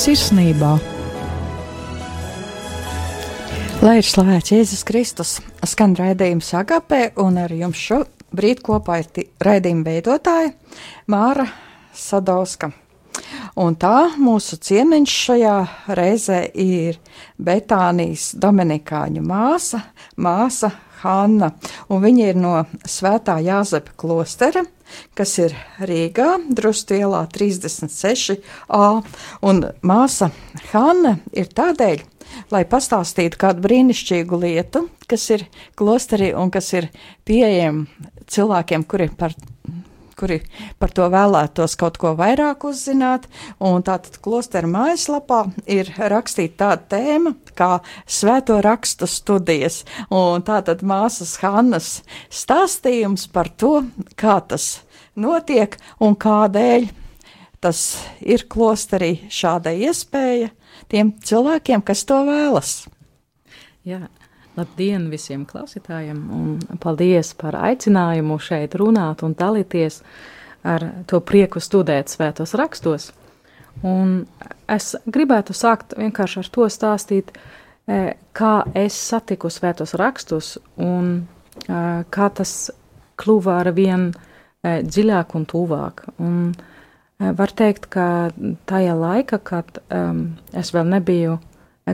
Sirsnībā. Lai ir slavēts Jēzus Kristus, skan raidījums Agape, un ar jums šobrīd kopā ir raidījuma veidotāja Māra Sadauska. Un tā mūsu ciemiņš šajā reizē ir Betānijas Dominikāņu māsa, māsa Hanna, un viņa ir no Svētā Jāzepa klostera, kas ir Rīgā, Drustu ielā 36a, un māsa Hanna ir tādēļ, lai pastāstītu kādu brīnišķīgu lietu, kas ir klosterī un kas ir pieejama cilvēkiem, kuri par kuri par to vēlētos kaut ko vairāk uzzināt. Tātad klostera mājaslapā ir rakstīta tāda tēma kā svēto rakstu studijas. Un tātad māsas Hannas stāstījums par to, kā tas notiek un kādēļ tas ir klosterī šāda iespēja tiem cilvēkiem, kas to vēlas. Jā, Labdien visiem klausītājiem, un paldies par aicinājumu šeit runāt un dalīties ar to prieku studēt svētos rakstos. Un es gribētu sākt vienkārši ar to stāstīt, e, kā es satiku svētos rakstus un e, kā tas kļuva ar vien e, dziļāk un tuvāk. Un var teikt, ka tajā laika, kad um, es vēl nebiju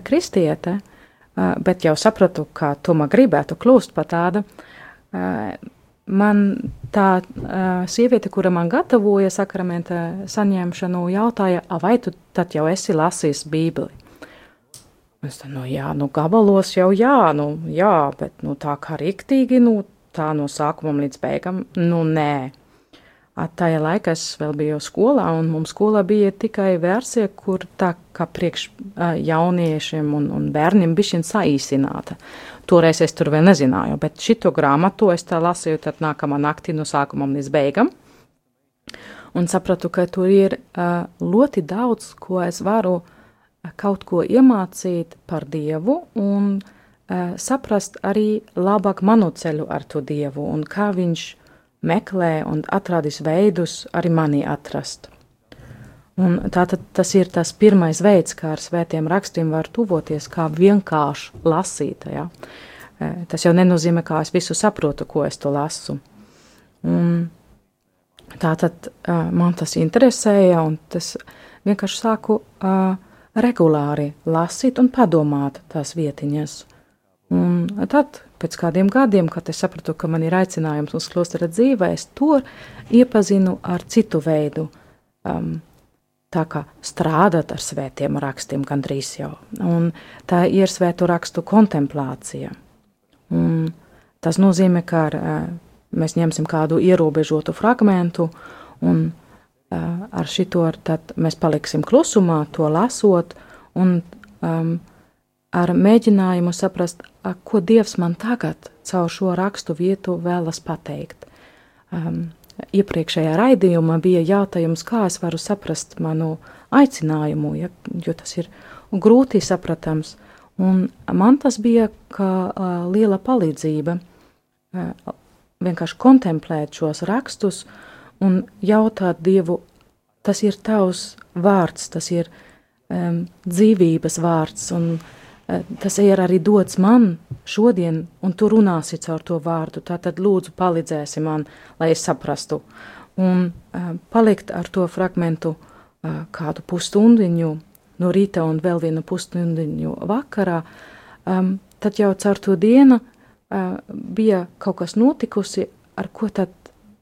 kristiete, uh, bet jau sapratu, ka tomēr gribētu kļūt par tādu. Eh, man tā eh, sieviete, kura man gatavoja sakramenta saņemšanu, jautāja, vai tu tad jau esi lasījis Bībeli? Es teicu, nu jā, nu gabalos jau jā, nu jā, bet nu tā kā riktīgi, nu tā no sākuma līdz beigām, nu nē. Tajā laikā es vēl biju skolā, un mums skolā bija tikai versija, kur tā kā priekš jauniešiem un, un bērniem bija saīsināta. Toreiz es tur vēl nezināju, bet šito grāmatu es tā lasīju tad nākamā naktī no sākuma līdz beigām. Un sapratu, ka tur ir ļoti daudz, ko es varu kaut ko iemācīt par Dievu un saprast arī labāk manu ceļu ar to Dievu un kā viņš ir meklē un atradīs veidus arī mani atrast. Un tātad tas ir tas pirmais veids, kā ar svētiem rakstiem var tuvoties, kā vienkārši lasīt. Ja? E, tas jau nenozīmē, ka es visu saprotu, ko es to lasu. Un tātad e, man tas interesēja, un tas vienkārši sāku uh, regulāri lasīt un padomāt tās vietiņas. Un tad pēc kādiem gadiem, kad es sapratu, ka man ir aicinājums uz klostera dzīvē, es to iepazinu ar citu veidu, um, tā kā strādāt ar svētiem rakstiem gandrīz jau. Un tā ir svēto rakstu kontemplācija. Un tas nozīmē, ka ar, uh, mēs ņemsim kādu ierobežotu fragmentu un uh, ar šito tad mēs paliksim klusumā, to lasot un um, ar mēģinājumu saprast, ko Dievs man tagad caur šo rakstu vietu vēlas pateikt. Um, iepriekšējā raidījumā bija jautājums, kā es varu saprast manu aicinājumu, ja, jo tas ir grūti sapratams. Un man tas bija kā uh, liela palīdzība uh, vienkārši kontemplēt šos rakstus un jautāt Dievu, tas ir tavs vārds, tas ir um, dzīvības vārds, un tas ir arī dots man šodien, un tu runāsi caur to vārdu. Tātad lūdzu palīdzēsi man, lai es saprastu. Un uh, palikt ar to fragmentu uh, kādu pusstundiņu no rīta un vēl vienu pusstundiņu vakarā, tad jau caur to dienu bija kaut kas notikusi, ar ko tad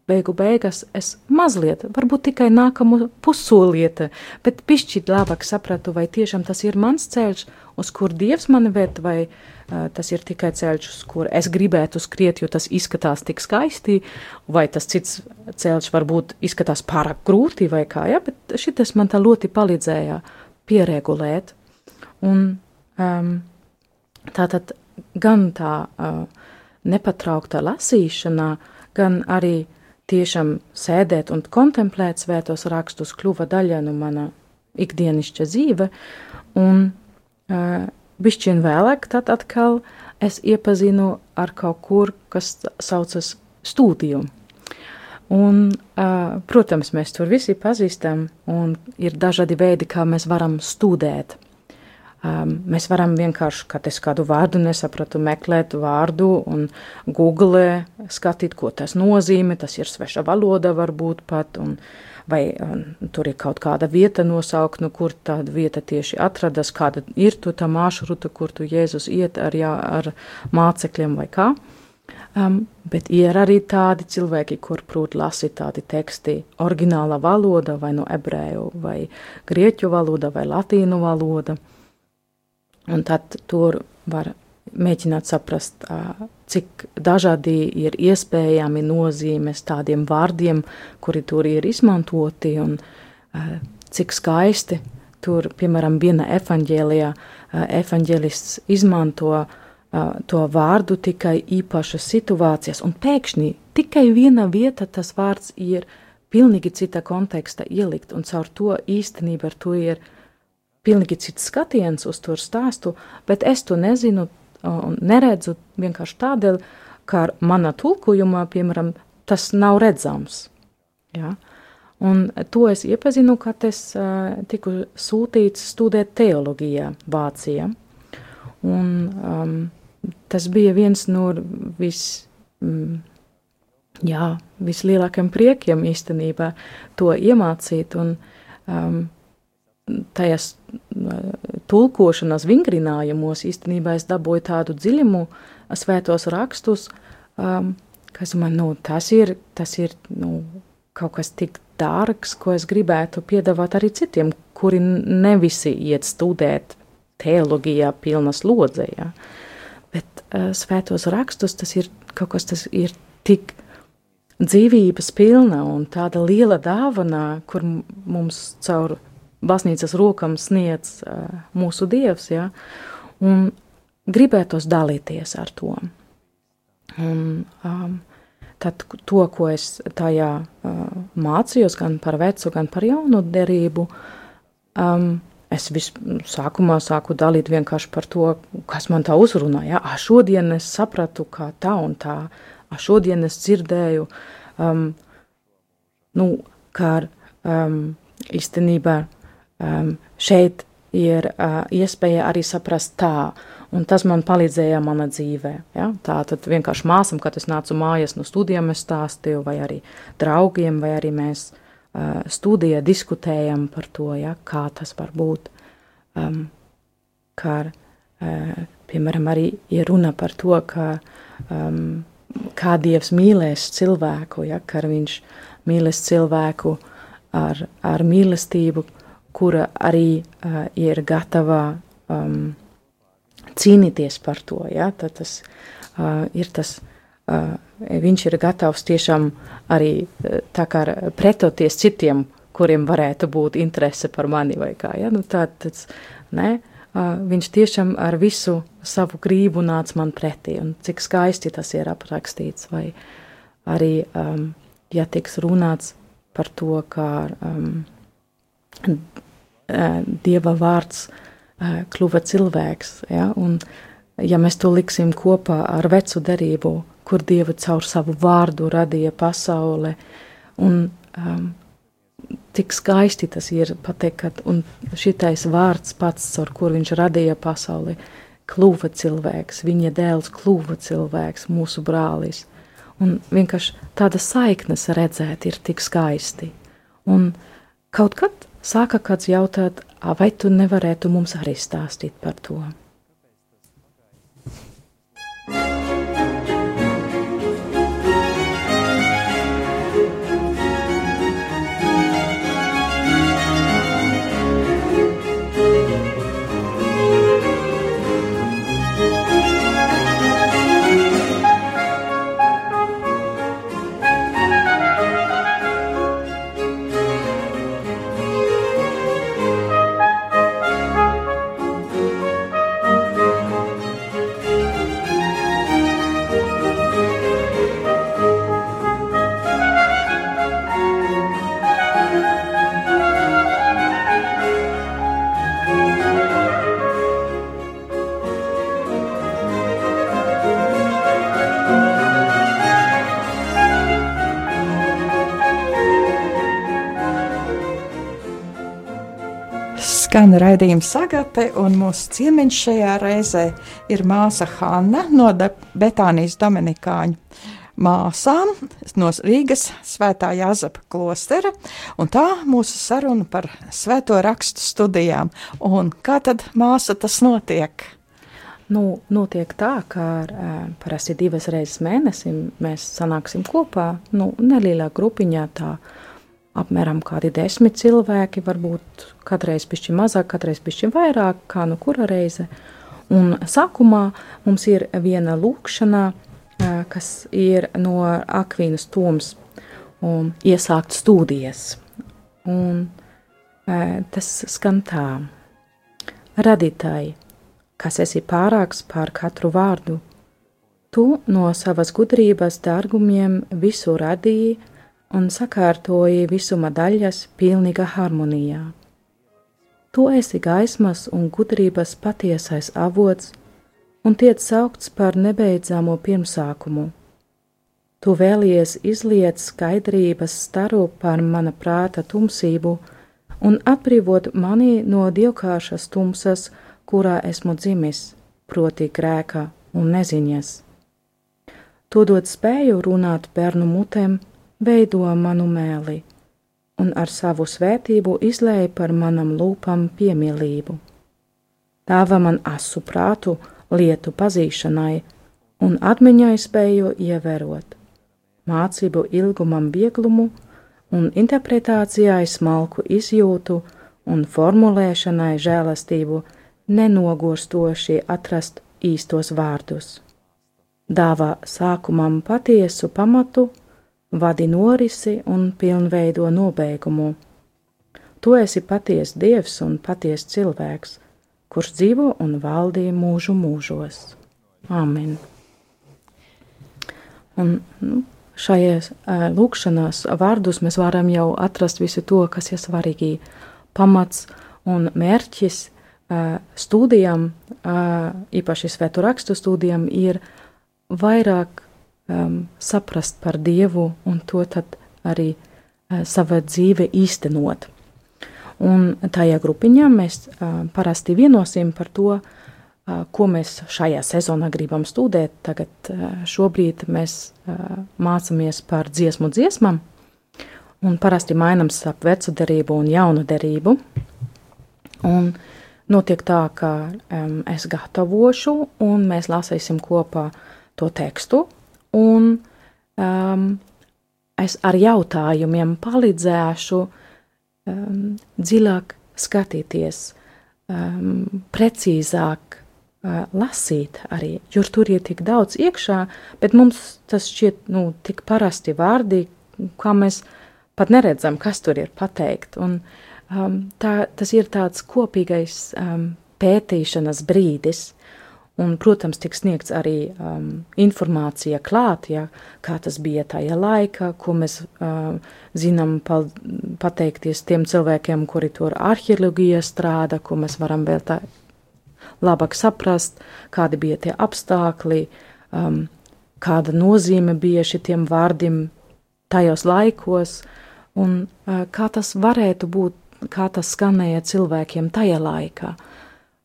beigu beigās es mazliet, varbūt tikai nākamo pussolieti, bet pišķīt labāk sapratu, vai tiešām tas ir mans ceļš, uz kur Dievs mani ved, vai uh, tas ir tikai ceļš, uz kur es gribētu skriet, jo tas izskatās tik skaisti, vai tas cits ceļš varbūt izskatās pārāk grūti vai kā, ja, bet šitas man tā ļoti palīdzēja pieregulēt. Un um, tātad gan tā uh, nepatraukta lasīšana, gan arī tiešām sēdēt un kontemplēt svētos rakstus kļuva daļa no mana ikdienišķa dzīve, un uh, bišķien vēlāk tad atkal es iepazinu ar kaut kur, kas saucas stūdiju. Un, uh, protams, mēs tur visi pazīstam, un ir dažādi veidi, kā mēs varam studēt. Um, mēs varam vienkārši, kad es kādu vārdu nesapratu, meklēt vārdu un googlē skatīt, ko tas nozīmē. Tas ir sveša valoda varbūt pat, un, vai um, tur ir kaut kāda vieta nosaukt, nu, kur tāda vieta tieši atradas, kāda ir tā maršruta, kur tu Jēzus iet ar, jā, ar mācekļiem vai kā. Um, bet ir arī tādi cilvēki, kur prot lasīt tādi teksti oriģināla valoda, vai no ebreju, vai grieķu valoda, vai latīnu valoda. Un tad tur var mēģināt saprast, cik dažādi ir iespējami nozīmes tādiem vārdiem, kuri tur ir izmantoti, un cik skaisti tur, piemēram, viena evaņģēlijā, uh, evaņģēlists izmanto to vārdu tikai īpašas situācijas, un pēkšņi tikai viena vieta tas vārds ir pilnīgi cita konteksta ielikt, un caur to īstenībā ar to ir pilnīgi cits skatiens uz to stāstu, bet es to nezinu un neredzu vienkārši tādēļ, ka manā tulkojumā, piemēram, tas nav redzams. Ja? Un to es iepazinu, kad es uh, tiku sūtīts studēt teoloģijā Vācijā. Un um, tas bija viens no vis, mm, jā, vislielākajiem priekiem īstenībā to iemācīt un um, tajās uh, tulkošanas vingrinājumos īstenībā es dabūju tādu dziļumu svētos rakstus, um, kas man, nu, tas ir, tas ir, nu, kaut kas tik dārgs, ko es gribētu piedāvāt arī citiem, kuri ne visi iet studēt teoloģijā pilnas lodzē, ja. Bet uh, svētos rakstus tas ir kaut kas, tas ir tik dzīvības pilna un tāda liela dāvana, kur mums caur baznīcas rokam sniedz uh, mūsu dievs, ja, un gribētos dalīties ar to. Un, um, tad to, ko es tajā uh, mācījos, gan par vecu, gan par jaunu derību, um, es sākumā sāku dalīt vienkārši par to, kas man tā uzrunāja. Ja? Šodien es sapratu, kā tā un tā, a, šodien es dzirdēju, um, nu, kā um, īstenībā um, šeit ir uh, iespēja arī saprast tā, un tas man palīdzēja manā dzīvē. Ja? Tā tad vienkārši māsam, kad es nācu mājās no studijām, es stāstīju, vai arī draugiem, vai arī mēs uh, studijā diskutējam par to, ja, kā tas var būt. Um, kā, uh, piemēram, arī ir runa par to, ka um, kā Dievs mīlēs cilvēku, ja, ka viņš mīlēs cilvēku ar, ar mīlestību, kura arī uh, ir gatava um, cīnīties par to. Ja, tad tas uh, ir tas uh, viņš ir gatavs tiešām arī tā kā pretoties citiem, kuriem varētu būt interese par mani vai kā. Ja? Nu, tā, tāds, ne? Viņš tiešām ar visu savu grību nāca man pretī, un cik skaisti tas ir aprakstīts, vai arī, um, ja tiks runāts par to, kā um, Dieva vārds uh, kļuva cilvēks, ja? un ja mēs to liksim kopā ar vecu derību, kur Dieva caur savu vārdu radīja pasauli. Un um, tik skaisti tas ir pateikt, ka šitais vārds pats, caur kur viņš radīja pasauli, kļuva cilvēks, viņa dēls kļuva cilvēks, mūsu brālis. Un vienkārši tāda saiknes redzēt ir tik skaisti. Un kaut kad sāka kāds jautāt, vai tu nevarētu mums arī stāstīt par to? Skan raidījums Sagape, un mūsu ciemiņš šajā reizē ir māsa Hanna no Betānijas Dominikāņu māsām no Rīgas Svētā Jāzepa klostera, un tā mūsu saruna par svēto rakstu studijām. Un kā tad māsa tas notiek? Nu, notiek tā, ka parasti divas reizes mēnesī mēs sanāksim kopā, nu, nelielā grupiņā tā apmēram kādi desmit cilvēki, varbūt katreiz pišķi mazāk, katreiz pišķi vairāk, kā nu kura reize. Un sākumā mums ir viena lūkšana, kas ir no Akvīnas Toms un iesākt studijas. Un tas skan tā. Radītāji, kas esi pārāks pār katru vārdu, tu no savas gudrības dārgumiem visu radīji un sakārtoji visuma daļas pilnīga harmonijā. Tu esi gaismas un gudrības patiesais avots, un tiek saukts par nebeidzamo pirmsākumu. Tu vēlies izliet skaidrības staru par mana prāta tumsību un atbrīvot mani no divkāršas tumsas, kurā esmu dzimis, proti grēka un neziņas. To dod spēju runāt bērnu mutēm, veido manu mēli, un ar savu svētību izlēja par manam lūpam piemīlību. Dāvā man asu prātu, lietu pazīšanai un atmiņai spēju ievērot, mācību ilgumam vieglumu un interpretācijai smalku izjūtu un formulēšanai žēlastību nenogurstoši atrast īstos vārdus. Dāvā sākumam patiesu pamatu, vadi norisi un pilnveido nobeigumu. Tu esi patiesa dievs un patiesa cilvēks, kurš dzīvo un valdīja mūžu mūžos. Āmen! Un, nu, šajās uh, lūkšanās vārdus mēs varam jau atrast visu to, kas ir svarīgi pamats un mērķis uh, studijām, uh, īpaši svētu rakstu studijām, ir vairāk um, saprast par Dievu un to arī uh, savā dzīve īstenot. Un tajā grupiņā mēs uh, parasti vienosim par to, uh, ko mēs šajā sezonā gribam studēt. Tagad uh, šobrīd mēs uh, mācāmies par dziesmu dziesmām, un parasti mainām ap vecu derību un jaunu derību. Un notiek tā, ka um, es gatavošu, un mēs lasīsim kopā to tekstu, un um, es ar jautājumiem palīdzēšu uh, um, dziļāk skatīties, um, precīzāk uh, lasīt arī, jo tur ir tik daudz iekšā, bet mums tas šķiet nu, tik parasti vārdi, kā mēs pat neredzam, kas tur ir pateikt. Un, um, tā, tas ir tāds kopīgais um, pētīšanas brīdis, Un, protams, tiks sniegts arī um, informācija klāt, ja, kā tas bija tajā laikā, ko mēs uh, zinām pa, pateikties tiem cilvēkiem, kuri tur arheoloģija strādā, ko mēs varam vēl tā labāk saprast, kādi bija tie apstākļi, um, kāda nozīme bija šitiem vārdiem tajos laikos, un uh, kā tas varētu būt, kā tas skanēja cilvēkiem tajā laikā.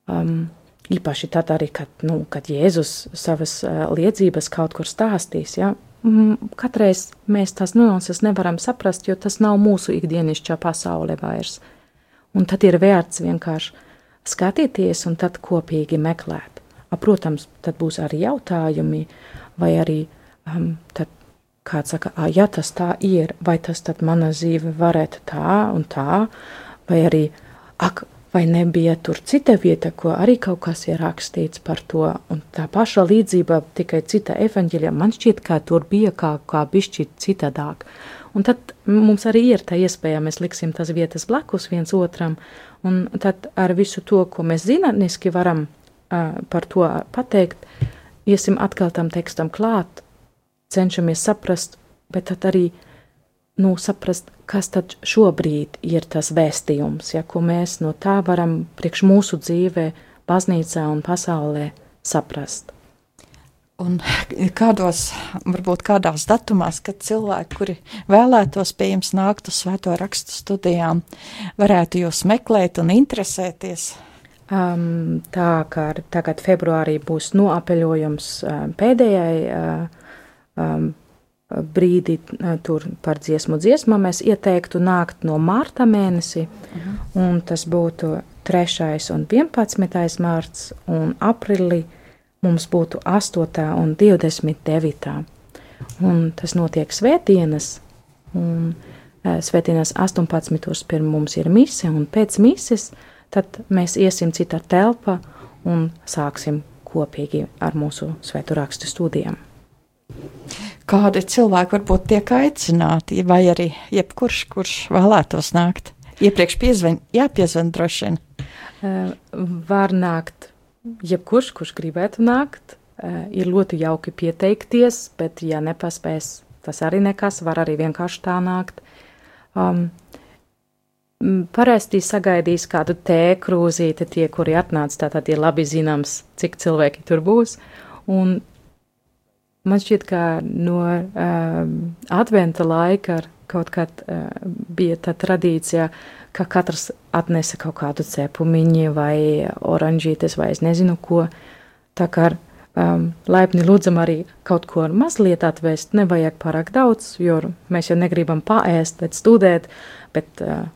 Um, Īpaši tad arī, kad, nu, kad Jēzus savas liedzības kaut kur stāstīs, ja, mm, katreiz mēs tās nuanses nevaram saprast, jo tas nav mūsu ikdienišķā pasaule vairs. Un tad ir vērts vienkārši skatīties un tad kopīgi meklēt. A, protams, tad būs arī jautājumi, vai arī um, tad kāds saka, ah, ja tas tā ir, vai tas tad mana dzīve varētu tā un tā, vai arī, ak, vai nebija tur cita vieta, ko arī kaut kas ir rakstīts par to, un tā paša līdzība tikai cita evaņģeļa, man šķiet, ka tur bija kā, kā bišķi citādāk. Un tad mums arī ir tā iespēja, mēs liksim tas vietas blakus viens otram, un tad ar visu to, ko mēs zinātniski varam uh, par to pateikt, iesim atkal tam tekstam klāt, cenšamies saprast, bet tad arī uh, nu, saprast, kas tad šobrīd ir tas vēstījums, ja, ko mēs no tā varam priekš mūsu dzīvē, baznīcā un pasaulē saprast. Un kādos, varbūt kādās datumās, kad cilvēki, kuri vēlētos pie jums nākt uz svēto rakstu studijām, varētu jūs meklēt un interesēties? Um, tā kā tagad februārī būs noapeļojums um, pēdējai um, brīdī uh, tur par dziesmu dziesmā, mēs ieteiktu nākt no mārta mēnesi, uh mhm. un tas būtu 3. un 11. mārts, un aprīlī mums būtu 8. un 29. Un tas notiek svētdienas, un uh, svētdienas 18. pirms mums ir mise, un pēc mises – tad mēs iesim citā telpā un sāksim kopīgi ar mūsu svētu rakstu studijām. Kādi cilvēki varbūt tiek aicināti, vai arī jebkurš, kurš vēlētos nākt? Iepriekš piezvan, jāpiezvan droši vien. Uh, var nākt jebkurš, kurš gribētu nākt. Uh, ir ļoti jauki pieteikties, bet, ja nepaspēs, tas arī nekas, var arī vienkārši tā nākt. Um, Parasti sagaidīs kādu tēkrūzīti, tie, kuri atnāca, tātad ir labi zināms, cik cilvēki tur būs. Un man šķiet, ka no uh, adventa laika kaut kad uh, bija tā tradīcija, ka katrs atnesa kaut kādu cepumiņu vai oranžītes vai es nezinu ko. Tā kā um, laipni lūdzam arī kaut ko mazliet atvest, nevajag pārāk daudz, jo mēs jau negribam paēst, bet studēt, bet uh,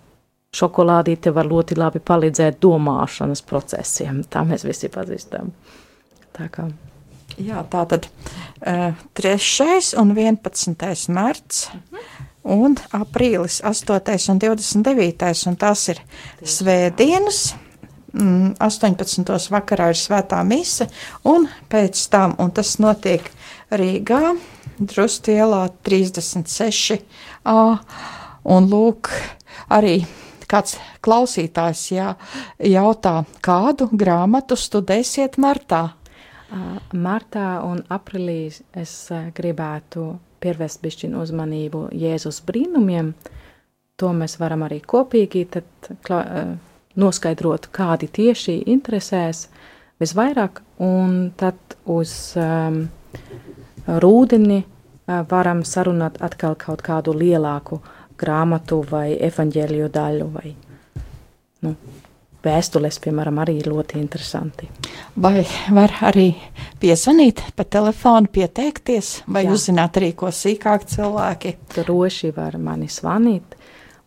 šokolādīte var ļoti labi palīdzēt domāšanas procesiem. Tā mēs visi pazīstam. Tā kā. Jā, tā tad uh, 3. un 11. marts un aprīlis 8. un 29. un tās ir svētdienas. 18. Mm, vakarā ir svētā mise, un pēc tam, un tas notiek Rīgā, Drustielā 36. A, un lūk, arī kāds klausītājs jā, jautā, kādu grāmatu studēsiet martā? Martā un aprīlī es gribētu pievērst bišķiņu uzmanību Jēzus brīnumiem. To mēs varam arī kopīgi noskaidrot, kādi tieši interesēs visvairāk, un tad uz um, rūdeni varam sarunāt atkal kaut kādu lielāku grāmatu vai evaņģēliju daļu vai nu, vēstules, piemēram, arī ļoti interesanti. Vai var arī piezvanīt pa telefonu, pieteikties, vai Jā. uzzināt arī ko sīkāk cilvēki? Droši var mani zvanīt,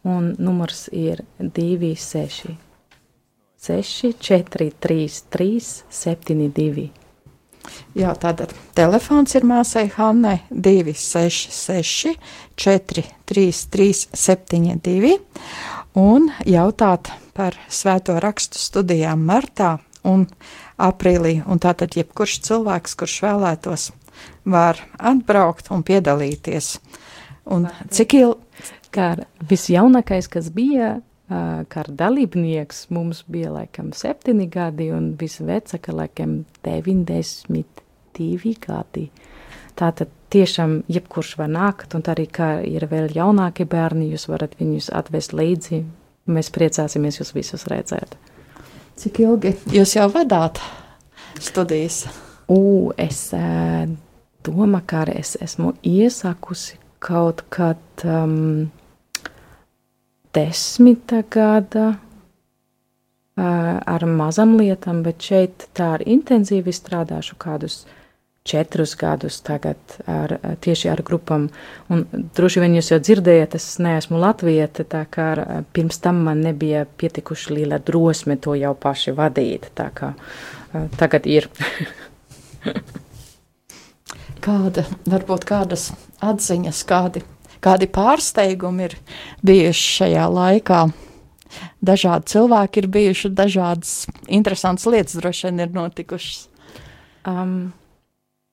un numurs ir 26 6 4 3 3 7 2. Jā, tātad telefons ir māsai Hannai 266 433 72 un jautāt par svēto rakstu studijām martā un aprīlī. Un tātad jebkurš cilvēks, kurš vēlētos, var atbraukt un piedalīties. Un cik ilgi? Kā visjaunākais, kas bija, kā dalībnieks mums bija laikam septiņi gadi un visvecāka laikam 92 gadi. Tātad tiešām jebkurš var nākt, un arī, kā ir vēl jaunāki bērni, jūs varat viņus atvest līdzi. Mēs priecāsimies jūs visus redzēt. Cik ilgi jūs jau vadāt studijas? U, es domāju, ka es esmu iesākusi kaut kad um, desmita gada ar mazam lietām, bet šeit tā ar intensīvi strādāšu kādus četrus gadus tagad ar, tieši ar grupām. Un droši vien jūs jau dzirdējat, es neesmu latvieta, tā kā ar, pirms tam man nebija pietikuši liela drosme to jau paši vadīt, tā kā tagad ir. Kāda, varbūt kādas atziņas, kādi kādi pārsteigumi ir bijuši šajā laikā. Dažādi cilvēki ir bijuši, dažādas interesantas lietas droši vien ir notikušas. Um,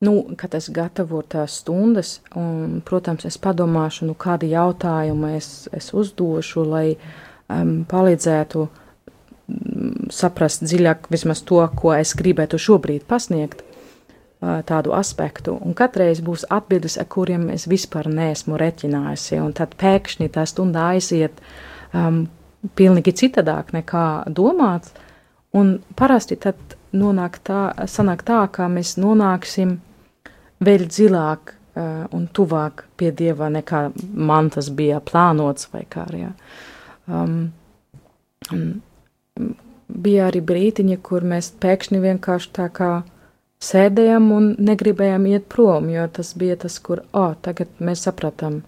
nu, kad es gatavoju tās stundas, un, protams, es padomāšu, nu, kādi jautājumi es, es uzdošu, lai um, palīdzētu um, saprast dziļāk vismaz to, ko es gribētu šobrīd pasniegt tādu aspektu, un katreiz būs atbildes, ar kuriem es vispār neesmu reķinājusi, un tad pēkšņi tā stunda aiziet um, pilnīgi citādāk nekā domāts, un parasti tad nonāk tā, sanāk tā, ka mēs nonāksim vēl dziļāk uh, un tuvāk pie Dieva nekā man tas bija plānots kā arī. Um, bija arī brītiņi, kur mēs pēkšņi vienkārši tā kā sēdējām un negribējām iet prom, jo tas bija tas, kur, oh, tagad mēs sapratām.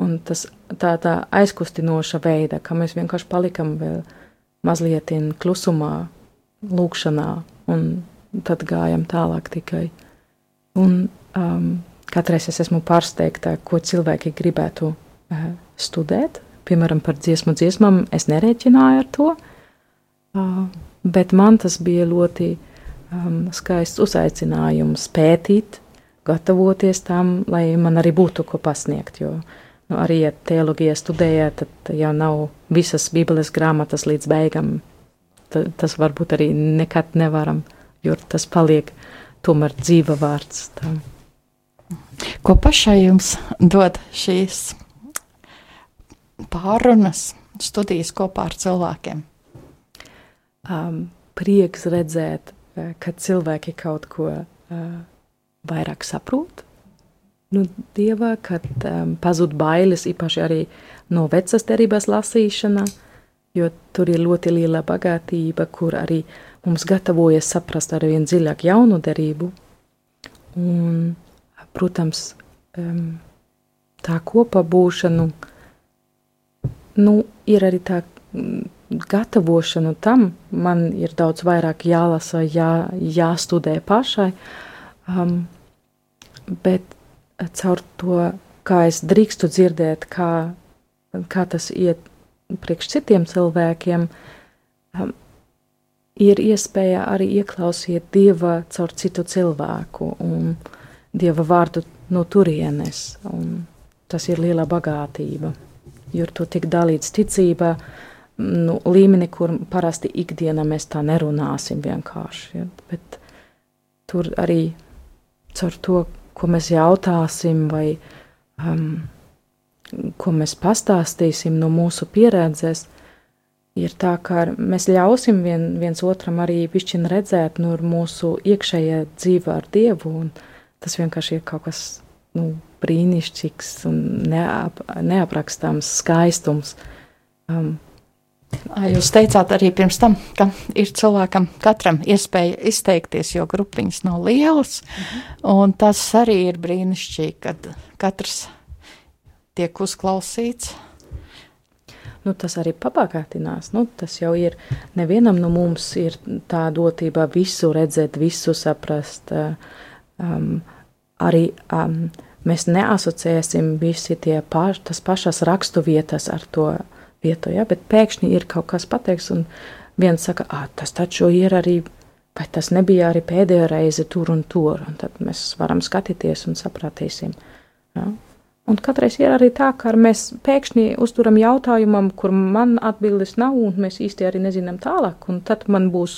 Un tas tā, tā aizkustinoša veida, ka mēs vienkārši palikam vēl mazliet klusumā, lūkšanā, un tad gājam tālāk tikai. Un um, katreiz es esmu pārsteigta, ko cilvēki gribētu uh, studēt. Piemēram, par dziesmu dziesmām es nerēķināju ar to, uh, bet man tas bija ļoti um, skaists uzaicinājums pētīt, gatavoties tam, lai man arī būtu ko pasniegt. Jo nu, arī, ja teoloģija studējā, tad jau nav visas Bībeles grāmatas līdz beigām. Tas varbūt arī nekad nevaram, jo tas paliek tomēr dzīva vārds. Tam. Ko pašai jums dod šīs pārunas, studijas kopā ar cilvēkiem? Um, prieks redzēt, uh, ka cilvēki kaut ko uh, vairāk saprot. Nu, dievā, kad um, pazūd bailes, īpaši arī no vecas derības lasīšana, jo tur ir ļoti liela bagātība, kur arī mums gatavojas saprast ar vien dziļāk jaunu derību. Un protams, tā kopā būšana, nu, ir arī tā gatavošana tam, man ir daudz vairāk jālasa, jā, jāstudē pašai, um, bet caur to, kā es drīkstu dzirdēt, kā, kā tas iet priekš citiem cilvēkiem, um, ir iespēja arī ieklausīt Dieva caur citu cilvēku. Un, dieva vārdu no turienes. Tas ir liela bagātība, jo tur tiek dalīts ticība nu, līmenī, kur parasti ikdienā mēs tā nerunāsim vienkārši. Ja? Bet tur arī caur to, ko mēs jautāsim vai um, ko mēs pastāstīsim no mūsu pieredzes, ir tā, ka mēs ļausim vien, viens otram arī pišķiņ redzēt no mūsu iekšējā dzīve ar Dievu un tas vienkārši ir kaut kas nu, brīnišķīgs un neap, neaprakstāms skaistums. Um, Jūs teicāt arī pirms tam, ka ir cilvēkam katram iespēja izteikties, jo grupiņas nav lielas, mhm. un tas arī ir brīnišķīgi, kad katrs tiek uzklausīts. Nu, tas arī pabagātinās. Nu, tas jau ir nevienam no mums ir tā dotība visu redzēt, visu saprast. Um, arī um, mēs neasociēsim visi tie paš, tas pašas rakstu vietas ar to vietu, ja, bet pēkšņi ir kaut kas pateiks, un viens saka, ah, tas taču ir arī, vai tas nebija arī pēdējā reize tur un tur, un tad mēs varam skatīties un sapratīsim. Ja. Un katreiz ir arī tā, ka mēs pēkšņi uzturam jautājumam, kur man atbildes nav, un mēs īsti arī nezinām tālāk, un tad man būs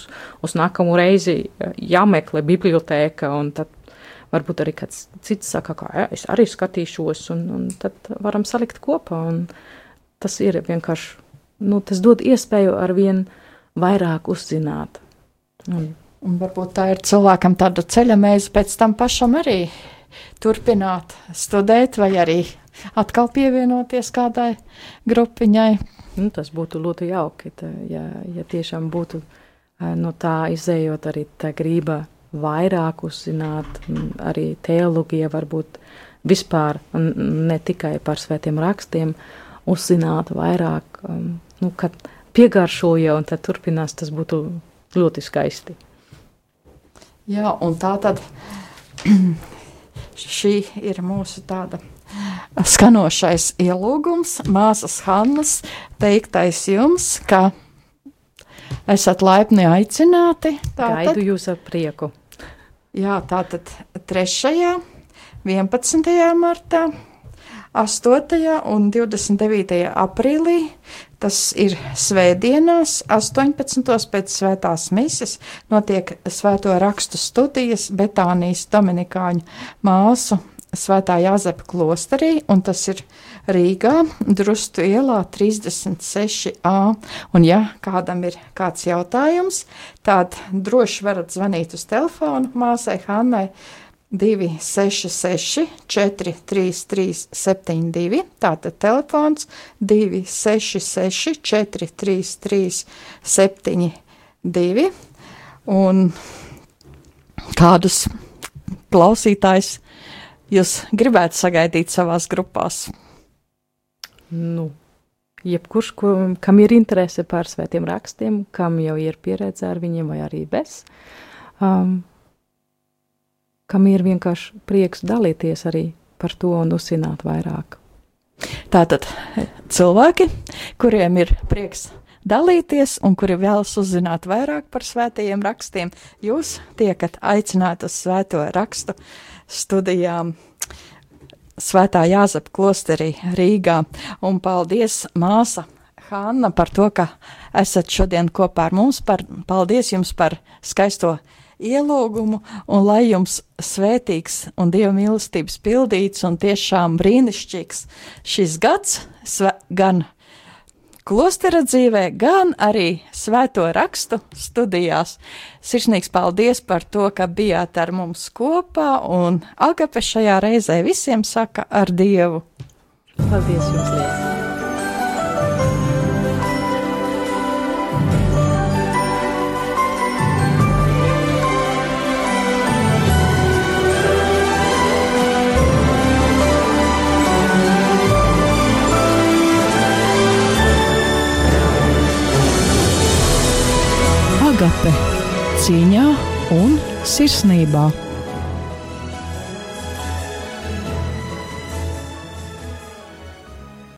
uz nākamo reizi jāmeklē bibliotēka, un tad varbūt arī kāds cits saka, ka ja, es arī skatīšos, un, un tad varam salikt kopā. Tas ir vienkārši, nu, tas dod iespēju ar vien vairāk uzzināt. Un, un varbūt tā ir cilvēkam tāda ceļa mēze pēc tam pašam arī turpināt studēt vai arī atkal pievienoties kādai grupiņai. Nu, tas būtu ļoti jauki, tā, ja, ja tiešām būtu no tā izējot arī tā grība vairāk uzzināt, arī teoloģija varbūt vispār ne tikai par svētiem rakstiem, uzzināt vairāk, um, nu, kad piegaršoja un tad turpinās, tas būtu ļoti skaisti. Jā, un tā tad šī ir mūsu tāda skanošais ielūgums, māsas Hannas teiktais jums, ka esat laipni aicināti. Tātad, Gaidu jūs ar prieku. Jā, tā tad 3. 11. martā, 8. un 29. aprīlī. Tas ir svētdienās, 18. pēc svētās mises, notiek svēto rakstu studijas Betānijas Dominikāņu māsu Svētā Jāzepa klosterī, un tas ir Rīgā, Drustu ielā 36a. Un, ja kādam ir kāds jautājums, tad droši varat zvanīt uz telefonu māsai Hannai 266, 433, 72. Tātad telefons 266, 433, 72. Un kādus klausītājus jūs gribētu sagaidīt savās grupās? Nu, jebkurš, kam ir interese par svētiem rakstiem, kam jau ir pieredze ar viņiem vai arī bez. Um, kam ir vienkārši prieks dalīties arī par to un uzzināt vairāk. Tātad cilvēki, kuriem ir prieks dalīties un kuri vēlas uzzināt vairāk par svētajiem rakstiem, jūs tiekat aicināti uz svēto rakstu studijām. Svētā Jāzepa klosterī Rīgā, un paldies māsa Hanna par to, ka esat šodien kopā ar mums. Par, paldies jums par skaisto ielūgumu, un lai jums svētīgs un dieva mīlestības pildīts un tiešām brīnišķīgs šis gads, sve, gan klostera dzīvē, gan arī svēto rakstu studijās. Sirsnīgs paldies par to, ka bijāt ar mums kopā, un Agape šajā reizē visiem saka ar Dievu. Paldies jums, Liels! Agape cīņā un sirsnībā.